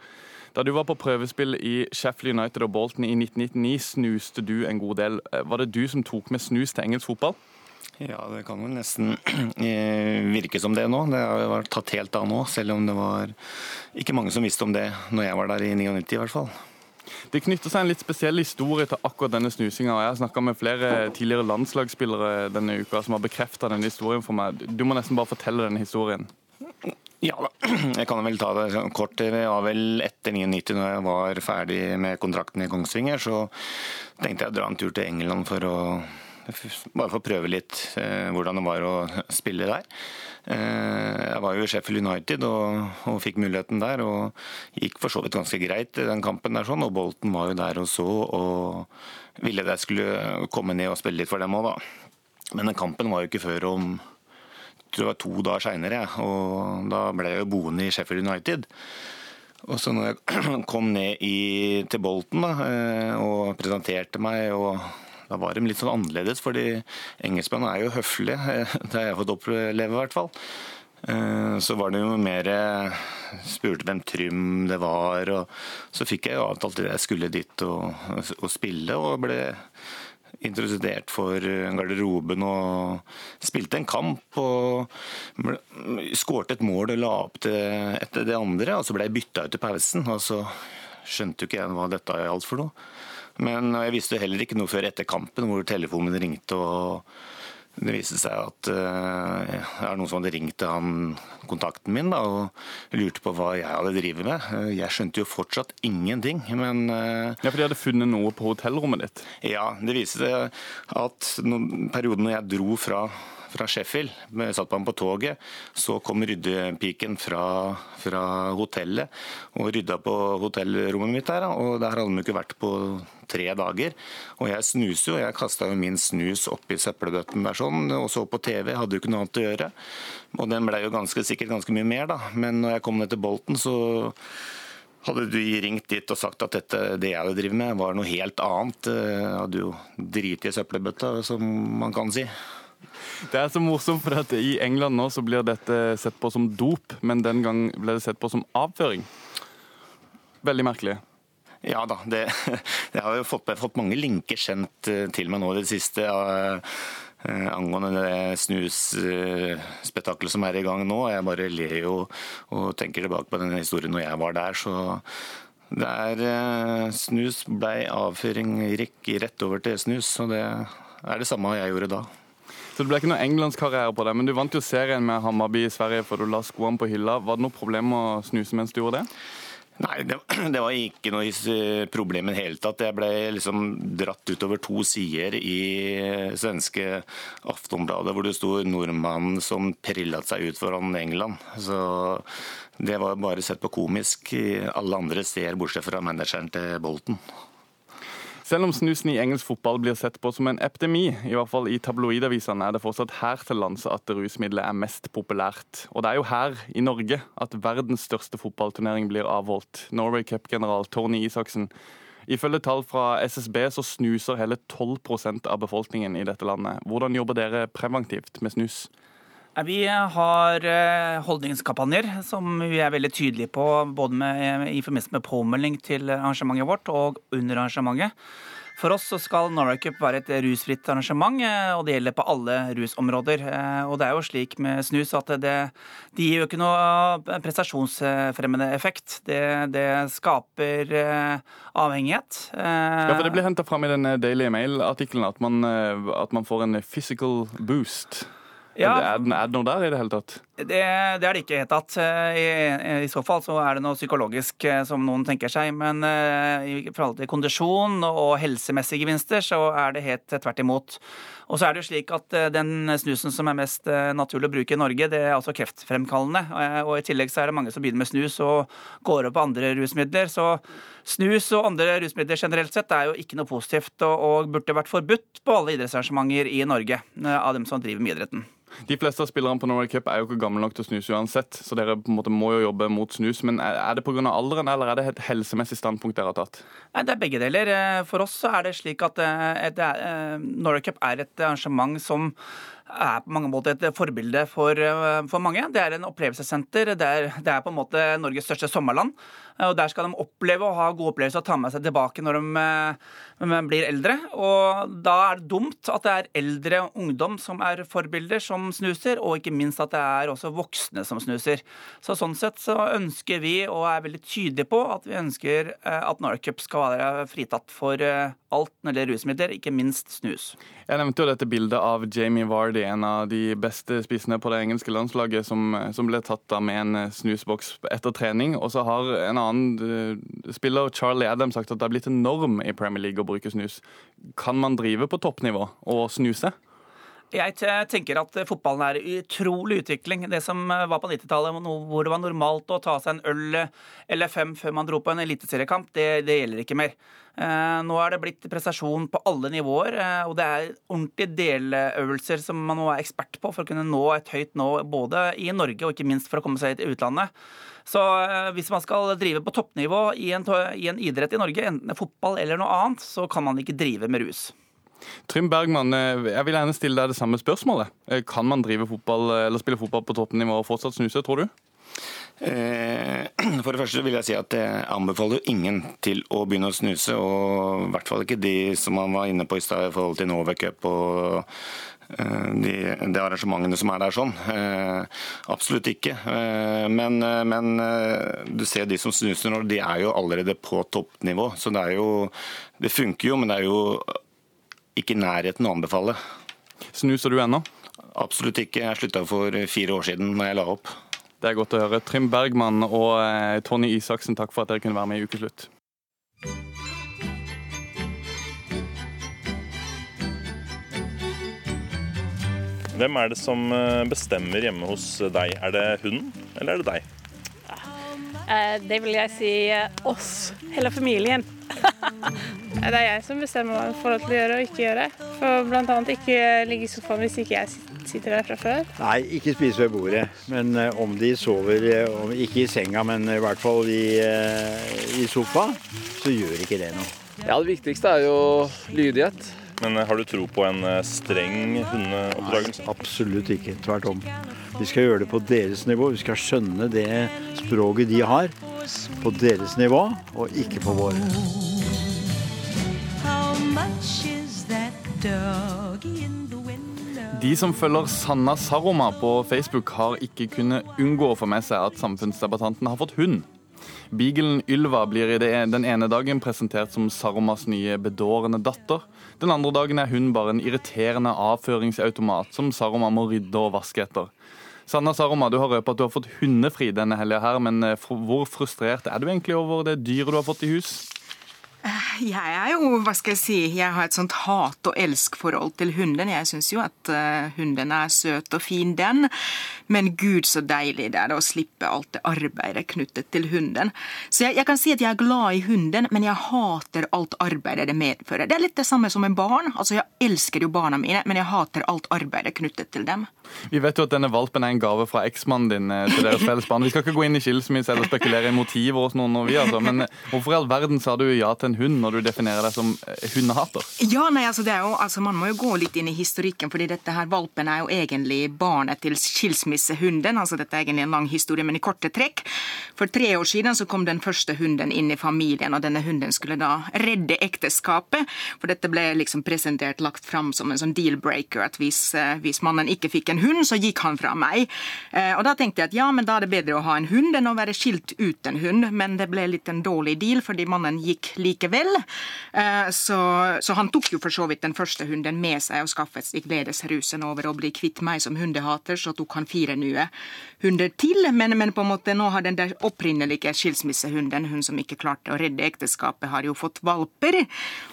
Da du var på prøvespill i Sheffield United og Bolton i 1999, snuste du en god del. Eh, var det du som tok med snus til engelsk fotball? Ja, det kan vel nesten eh, virke som det nå. Det har vært tatt helt av nå, selv om det var ikke mange som visste om det når jeg var der i 99 i hvert fall. Det knytter seg en litt spesiell historie til akkurat denne snusinga. Jeg har snakka med flere tidligere landslagsspillere denne uka som har bekrefta denne historien for meg. Du må nesten bare fortelle denne historien. Ja, da, jeg kan vel ta det sånn kort. Det var vel etter 99, når jeg var ferdig med kontrakten i Kongsvinger, så tenkte jeg å dra en tur til England for å bare for å prøve litt eh, hvordan det var å spille der. Eh, jeg var jo i Sheffield United og, og, fikk muligheten der, og gikk for så vidt ganske greit i den kampen der. sånn, og Bolten var jo der og så, og ville jeg skulle komme ned og spille litt for dem òg, da. Men den kampen var jo ikke før om det var to dager seinere, og da ble jeg jo boende i Sheffield United. Og så når jeg kom ned i, til Bolton da, eh, og presenterte meg, og da var de litt sånn annerledes, fordi engelskmennene er jo høflige. Det har jeg fått oppleve, i hvert fall. Eh, så var det jo mer Spurte hvem Trym det var, og så fikk jeg jo avtalt at jeg skulle dit og, og spille, og ble introdusert for garderoben og spilte en kamp. og Skårte et mål og la opp til etter det andre, og så ble jeg bytta ut i pausen. og så skjønte jo ikke jeg hva dette gjaldt for noe. Men jeg visste heller ikke noe før etter kampen, hvor telefonen ringte. og det viste seg at uh, det er noen som hadde ringt til han, kontakten min da, og lurte på hva jeg hadde drevet med. Uh, jeg skjønte jo fortsatt ingenting, men uh, Ja, For de hadde funnet noe på hotellrommet ditt? Ja, det viste seg at noen, perioden når jeg dro fra fra Sheffield. Satt man på toget. Så kom ryddepiken fra, fra, hotellet og rydda på hotellrommet mitt der. Og der hadde de ikke vært på tre dager. Og jeg snuser jo. Jeg kasta jo min snus oppi søppelbøtten der sånn, og så på TV. Hadde jo ikke noe annet å gjøre. Og den ble jo ganske, sikkert ganske mye mer, da. Men når jeg kom ned til Bolten, så hadde du ringt dit og sagt at dette, det jeg drevet med, var noe helt annet. Hadde jo driti i søppelbøtta, som man kan si. Det er så morsomt, for at i England nå så blir dette sett på som dop, men den gang ble det sett på som avføring. Veldig merkelig. Ja da, det, det har jo fått, fått, mange linker sendt eh, til meg nå i det siste. Ja, angående det snusspetakkelet som er i gang nå. Jeg bare ler jo og tenker tilbake på den historien når jeg var der. så det er Snus blei avføring rett over til snus, og det er det samme jeg gjorde da. Så det ble ikke noe englandskarriere på det. men du vant jo serien med Hammarby i Sverige for du la skoene på hylla. Var det noe problem å snuse mens du gjorde det? Nei, det, det, var ikke noe problem i det hele tatt. Jeg ble liksom dratt utover to sider i svenske Aftonbladet hvor det sto 'nordmannen som prillet seg ut foran England'. Så det var bare sett på komisk alle andre steder, bortsett fra manageren til Bolten. Selv om snusen i engelsk fotball blir sett på som en epidemi, i hvert fall i tabloidavisene, er det fortsatt her til lands at rusmiddelet er mest populært. Og det er jo her, i Norge, at verdens største fotballturnering blir avholdt. Norway Cup-general Tony Isaksen. Ifølge tall fra SSB så snuser hele 12% av befolkningen i dette landet. Hvordan jobber dere preventivt med snus? Vi har eh, holdningskampanjer som vi er veldig tydelige på både med, i forbindelse med påmelding til arrangementet vårt og under arrangementet. For oss så skal Norway Cup være et rusfritt arrangement, eh, og det gjelder på alle rusområder. Eh, og det er jo slik med snus at det, det gir jo ikke noe prestasjonsfremmende effekt. Det, det skaper avhengighet. Ja, for Det blir henta fram i den Daily Mail-artikkelen at, at man får en physical boost. Ja. Er, det, er, det, noe der i det hele tatt? Det, det er det ikke i det hele tatt. I, I, så fall så er det noe psykologisk eh, som noen tenker seg. Men uh, i forhold til kondisjon og helsemessige gevinster, så er det helt tvert imot. Og så er det jo slik at uh, den snusen som er mest uh, naturlig å bruke i Norge, det er altså kreftfremkallende. Og i tillegg så er det mange som begynner med snus og går opp på andre rusmidler. Så snus og andre rusmidler generelt sett er jo ikke noe positivt, og, og burde vært forbudt på alle idrettsarrangementer i Norge av dem som driver med idretten. De fleste av spillerne på Norway Cup er jo ikke gamle nok til å snuse uansett, så dere på en måte må jo jobbe mot snus. Men er det pga. alderen, eller er det et helsemessig standpunkt dere har tatt? Det er begge deler. Eh, for oss er det slik at eh, eh, Norway Cup er et arrangement som er på mange måter et forbilde for, for mange. Det er en opplevelsessenter. Det er, det er, på en måte Norges største sommerland. Og Der skal de oppleve og ha gode opplevelser og ta med seg tilbake når de, de blir eldre. Og Da er det dumt at det er eldre ungdom som er forbilder, som snuser, og ikke minst at det er også voksne som snuser. Så Sånn sett så ønsker vi, og er veldig tydelige på, at vi ønsker at Norcup skal være fritatt for alt når det gjelder rusmidler, ikke minst snus. Jeg nevnte jo dette bildet av Jamie Vardy, en av de beste spissene på det engelske landslaget, som, som ble tatt av med en snusboks etter trening. Og så har en annen uh, spiller, Charlie Adams, sagt at det har blitt en norm i Premier League å bruke snus. Kan man drive på toppnivå og snuse? Jeg tenker at fotballen er utrolig utvikling. Det som var på 90-tallet, hvor det var normalt å ta seg en øl eller fem før man dro på en eliteseriekamp, det, det gjelder ikke mer. Eh, nå er det blitt prestasjon på alle nivåer, eh, og det er ordentlige deløvelser som man må være ekspert på for å kunne nå et høyt nå både i Norge og ikke minst for å komme seg til utlandet. Så eh, hvis man skal drive på toppnivå i en, i en idrett i Norge, enten fotball eller noe annet, så kan man ikke drive med rus. Trym Bergman, eh, jeg vil gjerne stille deg det samme spørsmålet. Eh, Kan man drive fotball eller spille fotball på toppnivå og fortsatt snuse, tror du? Eh, For det første vil jeg si at jeg anbefaler ingen til å begynne å snuse, og i hvert fall ikke de som man var inne på i stad i forhold til Nova Cup og eh, de, de arrangementene som er der sånn. Eh, absolutt ikke. Eh, men, eh, men eh, du ser de som snuser nå, de er jo allerede på toppnivå. Så det er jo Det funker jo, men det er jo ikke i nærheten å anbefale. Snuser du ennå? Absolutt ikke. Jeg slutta for fire år siden når jeg la opp. Det er godt å høre. Trym Bergman og eh, Tony Isaksen, takk for at dere kunne være med i Ukeslutt. Hvem er det som eh, bestemmer hjemme hos deg? Er det hunden, eller er det deg? Eh, Det vil jeg si oss, hele familien. Det er jeg som bestemmer hva jeg får lov til å gjøre og ikke gjøre. For annet ikke ligge i sofaen hvis ikke jeg sitter der fra før. Nei, ikke spise ved bordet. Men eh, om de sover, eh, ikke i senga, men i hvert fall i, eh, i sofa, så gjør ikke det noe. Ja, Det viktigste er jo lydighet. Men eh, har du tro på en eh, streng hundeoppdragelse? Absolutt ikke. Tvert om. Vi skal gjøre det på deres nivå. Vi skal skjønne det språket de har, på deres nivå, og ikke på våre. De som følger Sanna Saroma på Facebook, har ikke kunnet unngå å få med seg at samfunnsdebattanten har fått hund. Beaglen Ylva blir i den ene dagen presentert som Saromas nye bedårende datter. Den andre dagen er hun bare en irriterende avføringsautomat som Saroma må rydde og vaske etter. Sanna Saroma, du har røpet at du har fått hundefri denne helga her, men eh, hvor frustrert er du egentlig over det dyret du har fått i hus? Jeg er jo, hva skal jeg si, jeg har et sånt hat- og elsk-forhold til hunden. Jeg syns jo at eh, hunden er søt og fin, den. Men gud, så deilig det er å slippe alt det arbeidet knyttet til hunden. Så jeg, jeg kan si at jeg er glad i hunden, men jeg hater alt arbeidet det medfører. Det er litt det samme som med barn. Altså, Jeg elsker jo barna mine, men jeg hater alt arbeidet knyttet til dem. Vi vet jo at denne valpen er en gave fra eksmannen din eh, til deres felles barn. Vi skal ikke gå inn i skilsmisse eller spekulere i motiver hos noen, og vi, altså. men eh, hvorfor i all verden sa du ja til en hund når du definerer deg som eh, hundehater? Ja, nei, altså det er jo, altså Man må jo gå litt inn i historikken, fordi dette her valpen er jo egentlig barnet til skilsmissehunden. altså Dette er egentlig en lang historie, men i korte trekk. For tre år siden så kom den første hunden inn i familien, og denne hunden skulle da redde ekteskapet. For dette ble liksom presentert, lagt fram som en sånn deal-breaker, at hvis, hvis mannen ikke fikk en hund, så gikk han fra meg. Eh, Og da tenkte jeg at ja, men da er det bedre å ha en hund enn å være skilt uten hund, men det ble litt en dårlig deal, fordi mannen gikk likevel. Eh, Så, så han tok jo for så vidt den første hunden med seg og skaffet seg gledesrusen over å bli kvitt meg som hundehater, så tok han fire nye hunder til. Men, men på en måte nå har den der opprinnelige skilsmissehunden, hun som ikke klarte å redde ekteskapet, har jo fått valper.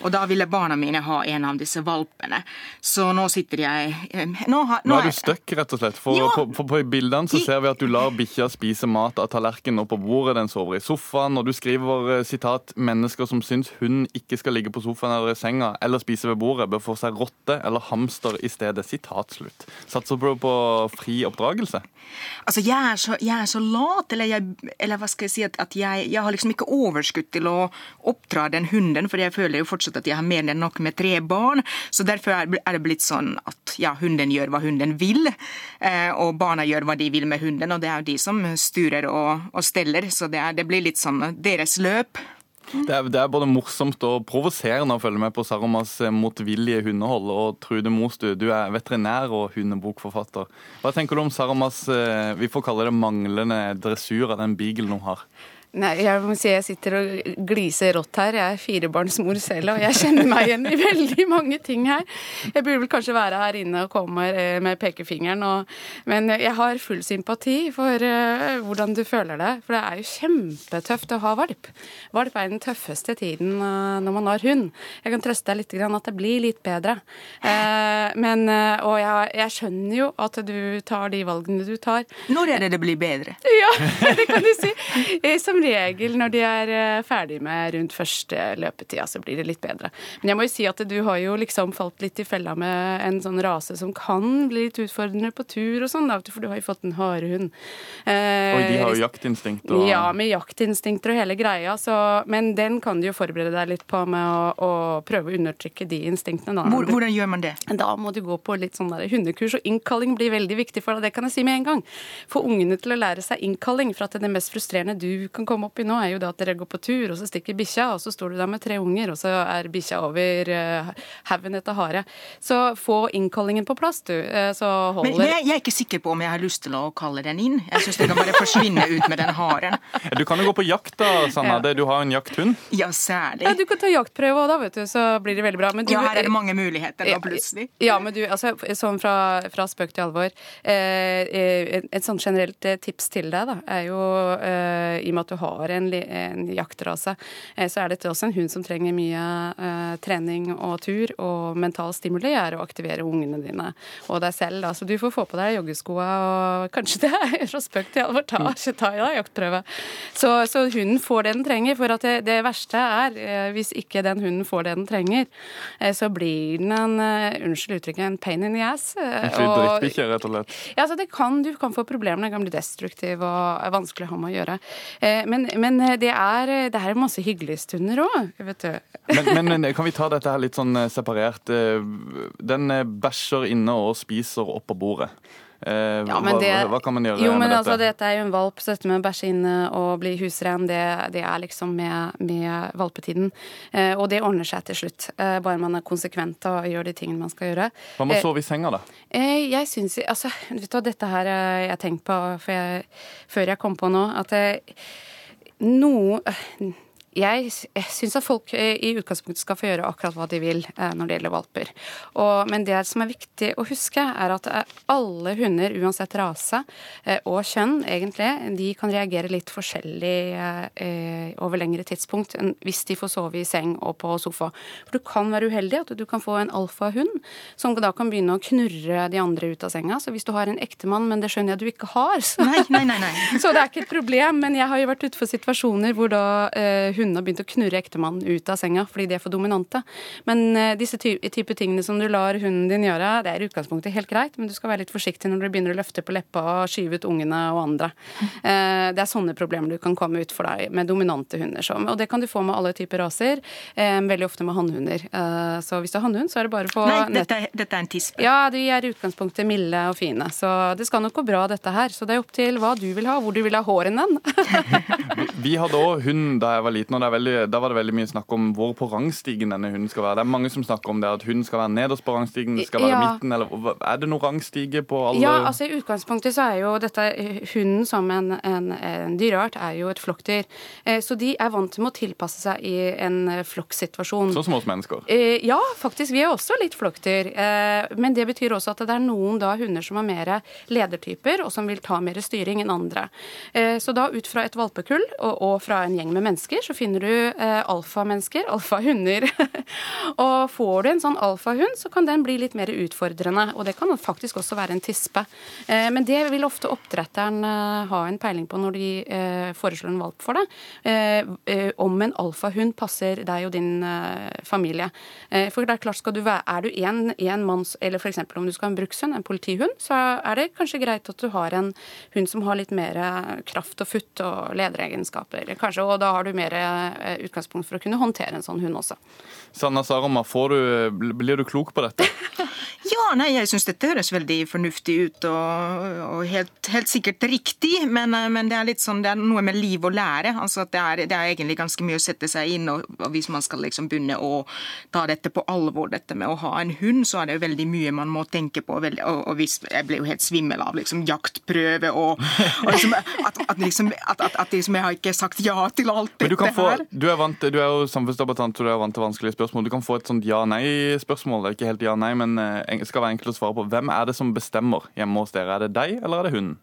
Og da ville barna mine ha en av disse valpene. Så nå sitter jeg eh, Nå, har, Nå nå er du stuck, rett og slett. For Ja. på, for på bildene så ser vi at du lar bikkja spise mat av tallerkenen og på bordet. Den sover i sofaen. Og du skriver eh, sitat 'Mennesker som syns hun ikke skal ligge på sofaen eller i senga eller spise ved bordet, bør få seg rotte eller hamster i stedet'. Sitat slutt. Satser du på fri oppdragelse? Altså, jeg er så, jeg er så lat, eller, jeg, eller hva skal jeg si, at, at jeg, jeg har liksom ikke overskudd til å oppdra den hunden, for jeg føler jo fortsatt at jeg har mer enn nok med tre barn. Så derfor er er det blitt sånn at ja, hunden gjør hva hunden vil, eh, og barna gjør hva de vil med hunden, og det er jo de som sturer og, og steller, så det, er, det blir litt sånn deres løp. Det er, det er både morsomt og provoserende å følge med på Saromas eh, motvillige hundehold. Og Trude Mostu, du er veterinær og hundebokforfatter. Hva tenker du om Saromas eh, vi får kalle det manglende dressur av den beaglen hun har? Nei, jeg må si jeg sitter og gliser rått her. Jeg er firebarnsmor selv, og jeg kjenner meg igjen i veldig mange ting her. Jeg burde vel kanskje være her inne og komme eh, med pekefingeren, og, men jeg har full sympati for eh, hvordan du føler det. For det er jo kjempetøft å ha valp. Valp er den tøffeste tiden eh, når man har hund. Jeg kan trøste deg litt grann at det blir litt bedre. Men, og jeg, jeg skjønner jo at du tar de valgene du tar. Når er det det blir bedre? Ja, det kan du si. Som regel når de er eh, ferdig med rundt første løpetida, så blir det litt bedre. Men jeg må jo si at du har jo liksom falt litt i fella med en sånn rase som kan bli litt utfordrende på tur og sånn, da, for du har jo fått en harehund. Eh, Oi, de har jo jaktinstinkt. Og... Ja, med jaktinstinkter og hele greia, så, men den kan du jo forberede deg litt på med å, å prøve å undertrykke de instinktene. Da. Hvor, hvordan gjør man det? Da må du gå på litt sånn der hundekurs, og innkalling blir veldig viktig for deg. Det kan jeg si med en gang. Få ungene til å lære seg innkalling. For at det er det mest frustrerende du kan komme opp i nå, er jo det at dere går på tur, og så stikker bikkja, og så står du der med tre unger, og så er bikkja over uh, haugen etter hare. Så få innkallingen på plass, du. Uh, så holder Men jeg, jeg, er ikke sikker på om jeg har lyst til å kalle den inn. Jeg syns den kan bare forsvinne ut med den haren. Du kan jo gå på jakt da, Sanna. Ja. Du har en jakthund. Ja, særlig. Ja, du kan ta jaktprøve òg, da, vet du. Så blir det veldig bra. Du, ja, her er det mange muligheter da, plutselig. Ja, men du, altså, sånn fra, fra spøk til alvor. Eh, et sånn generelt tips til deg, da, er jo eh, i og med at du har en, en jaktrase, eh, så er dette også en hund som trenger mye eh, trening og tur, og mental stimuli er å aktivere ungene dine og deg selv. Da. Så du får få på deg joggeskoa, og kanskje det er fra spøk til alvor, ta, ta i deg jaktprøve. Så, så, hunden får det den trenger. For det, det verste er, eh, hvis ikke den hunden får det den trenger, eh, så blir den en, unnskyld uttrykket, en pain in the ass. En drittbikkje, rett og slett? Ja, så det kan, du kan få problemer. Den kan bli destruktiv og er vanskelig å ha med å gjøre. Men, men det, er, det er masse hyggeligstunder òg, vet du. Men, men, kan vi ta dette her litt sånn separert? Den bæsjer inne og spiser oppå bordet. Eh, ja, hva, det, hva, kan man gjøre jo, med dette? Altså, dette er jo en valp, så dette med å bæsje inne og bli husren, det, det er liksom med, med valpetiden. Eh, og det ordner seg til slutt, eh, bare man er konsekvent og gjør de tingene man skal gjøre. Hva med å sove i senga, da? Eh, jeg syns Altså, vet du hva, dette her jeg har tenkt på jeg, før jeg kom på nå, at noe jeg, syns at folk eh, i utgangspunktet skal få gjøre akkurat hva de vil eh, når det gjelder valper. Og, men det som er viktig å huske, er at eh, alle hunder, uansett rase og kjønn, egentlig, de kan reagere litt forskjellig over lengre tidspunkt hvis de får sove i seng og på sofa. For du kan være uheldig at du kan få en alfahund som da kan begynne å knurre de andre ut av senga. Så hvis du har en ektemann, men det skjønner jeg du ikke har, så, nei, nei, nei. så det er ikke et problem. Men jeg har jo vært ute for situasjoner hvor da eh, hundene har begynt å knurre ektemannen ut av senga fordi de er for dominante. Men uh, disse ty type tingene som du lar hunden din gjøre, det er i utgangspunktet helt greit, men du skal være litt forsiktig når du begynner å løfte på leppa og skyve ut ungene og andre. Uh, det er sånne problemer du kan komme ut for deg med dominante hunder. Så, og det kan du få med alle typer raser, um, veldig ofte med hannhunder. så hvis du har hannhund, så er det bare å få Nei, dette, dette er en tispe. Ja, de er i utgangspunktet milde og fine. Så det skal nok gå bra, dette her. Så det er opp til hva du vil ha, hvor du vil ha håren den. vi hadde òg hund da jeg var liten. Og det er veldig, da var det veldig mye snakk om hvor på rangstigen denne hunden skal være. Det er mange som snakker om det, at hunden skal være nederst på rangstigen, det skal være ja. midten, eller Er det noen rangstige på alle Ja, altså i utgangspunktet så er jo dette hunden som en, en, en dyreart er jo et flokkdyr. Eh, så de er vant til å tilpasse seg i en flokksituasjon. Sånn som oss mennesker? Eh, ja, faktisk. Vi er også litt flokkdyr. Eh, men det betyr også at det er noen da hunder som er mer ledertyper, og som vil ta mer styring enn andre. Så da ut fra et valpekull og, og fra en gjeng med mennesker, så finner du eh, alfamennesker, alfahunder. og får du en sånn alfahund, så kan den bli litt mer utfordrende. Og det kan faktisk også være en tispe. Eh, men det vil ofte oppdretteren eh, ha en peiling på når de eh, foreslår en valp for deg. Eh, eh, om en alfahund passer deg og din familie. for det er klart, skal du være, er du en, en manns, eller f.eks. om du skal ha en brukshund, en politihund, så er det kanskje greit at du har en hund som har litt mer kraft og futt og lederegenskaper. Kanskje, og da har du mer utgangspunkt for å kunne håndtere en sånn hund også. Sanna Saroma, du, blir du klok på dette? ja, nei, jeg syns dette høres veldig fornuftig ut og, og helt, helt, sikkert riktig. Men, men, det er litt sånn, det er noe med liv og lære. altså at det er, det er egentlig ganske mye å sette seg inn og, og Hvis man skal liksom begynne å ta dette på alvor, dette med å ha en hund, så er det jo veldig mye man må tenke på. Veldig, og, og hvis, Jeg ble jo helt svimmel av liksom jaktprøve og, liksom, at, at, liksom, at, at, liksom, jeg har ikke sagt ja til alt dette her. Du er, vant, du er jo samfunnsdebattant, så du er vant til vanskelige spørsmål. Du kan få et sånt ja-nei-spørsmål. Det er ikke helt ja-nei, men det skal være enkelt å svare på. Hvem er det som bestemmer hjemme hos dere? Er det deg, eller er det hunden?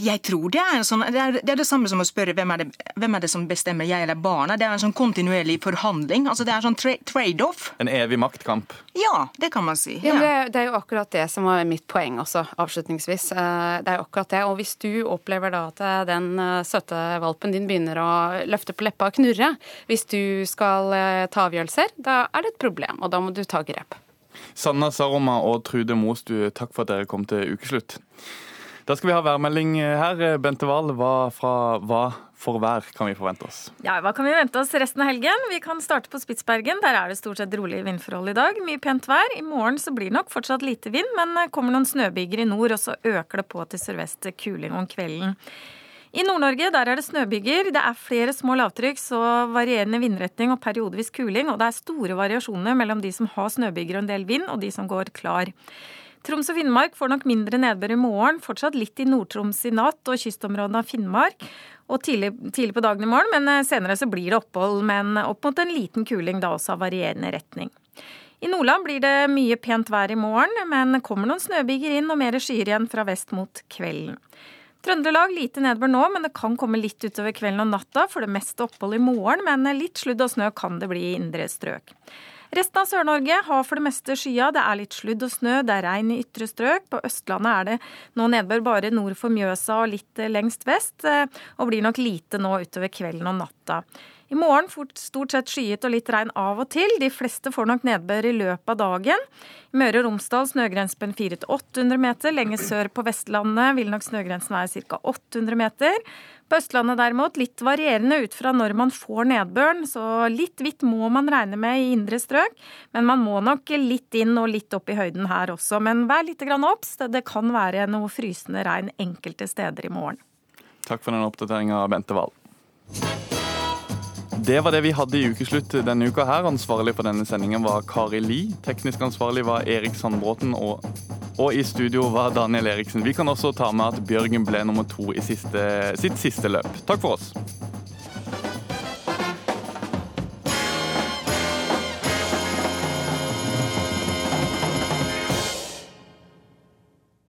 Jeg tror det er, sånn, det, er, det er det samme som å spørre hvem er, det, hvem er det som bestemmer, jeg eller barna. Det er en sånn kontinuerlig forhandling. altså Det er sånn tra trade-off. En evig maktkamp. Ja, det kan man si. Ja, men det, er- det er jo akkurat det som var mitt poeng også, avslutningsvis. Eh, Det er jo akkurat det. Og hvis du opplever da at eh, den eh, søte valpen din begynner å løfte på leppa og knurre, hvis du skal ta avgjørelser, da er det et problem, og da må du ta grep. Sanna Saroma og Trude Mostu, takk for at dere kom til ukeslutt. Da skal vi ha værmelding her. Bente Wahl, hva, fra, hva for vær kan vi forvente oss? Ja, Hva kan vi vente oss resten av helgen? Vi kan starte på Spitsbergen. Der er det stort sett rolige vindforhold i dag. Mye pent vær. I morgen så blir det nok fortsatt lite vind, men det kommer noen snøbyger i nord, og så øker det på til sørvest kuling om kvelden. I Nord-Norge der er det snøbyger. Det er flere små lavtrykk, så varierende vindretning og periodevis kuling. Og det er store variasjoner mellom de som har snøbyger og en del vind, og de som går klar. Troms og Finnmark får nok mindre nedbør i morgen. Fortsatt litt i Nord-Troms i natt og kystområdene av Finnmark. Og tidlig, tidlig på dagen i morgen, men eh, senere så blir det opphold, men opp mot en liten kuling da også av varierende retning. I Nordland blir det mye pent vær i morgen, men kommer noen snøbyger inn og mer skyer igjen fra vest mot kvelden. Trøndelag lite nedbør nå, men det kan komme litt utover kvelden og natta. For det meste opphold i morgen, men litt sludd og snø kan det bli i indre strøk. Resten av Sør-Norge har for det meste skya. Det er litt sludd og snø, det er regn i ytre strøk. På Østlandet er det nå nedbør bare nord for Mjøsa og litt lengst vest, eh, og blir nok lite nå utover kvelden og natta. I morgen fort- stort sett skyet og litt regn av og til. De fleste får nok nedbør i løpet av dagen. I Møre og Romsdal snøgrensen 400-800 meter. Lenger sør på Vestlandet vil nok snøgrensen være ca. 800 meter. På Østlandet derimot litt varierende ut fra når man får nedbøren, så litt hvitt må man regne med i indre strøk. Men man må nok litt inn og litt opp i høyden her også. Men vær litt obs, det kan være noe frysende regn enkelte steder i morgen. Takk for den oppdateringa, Bente Wahl. Det var det vi hadde i ukeslutt denne uka her. Ansvarlig for denne sendingen var Kari Li. Teknisk ansvarlig var Erik Sandbråten, og, og i studio var Daniel Eriksen. Vi kan også ta med at Bjørgen ble nummer to i siste, sitt siste løp. Takk for oss.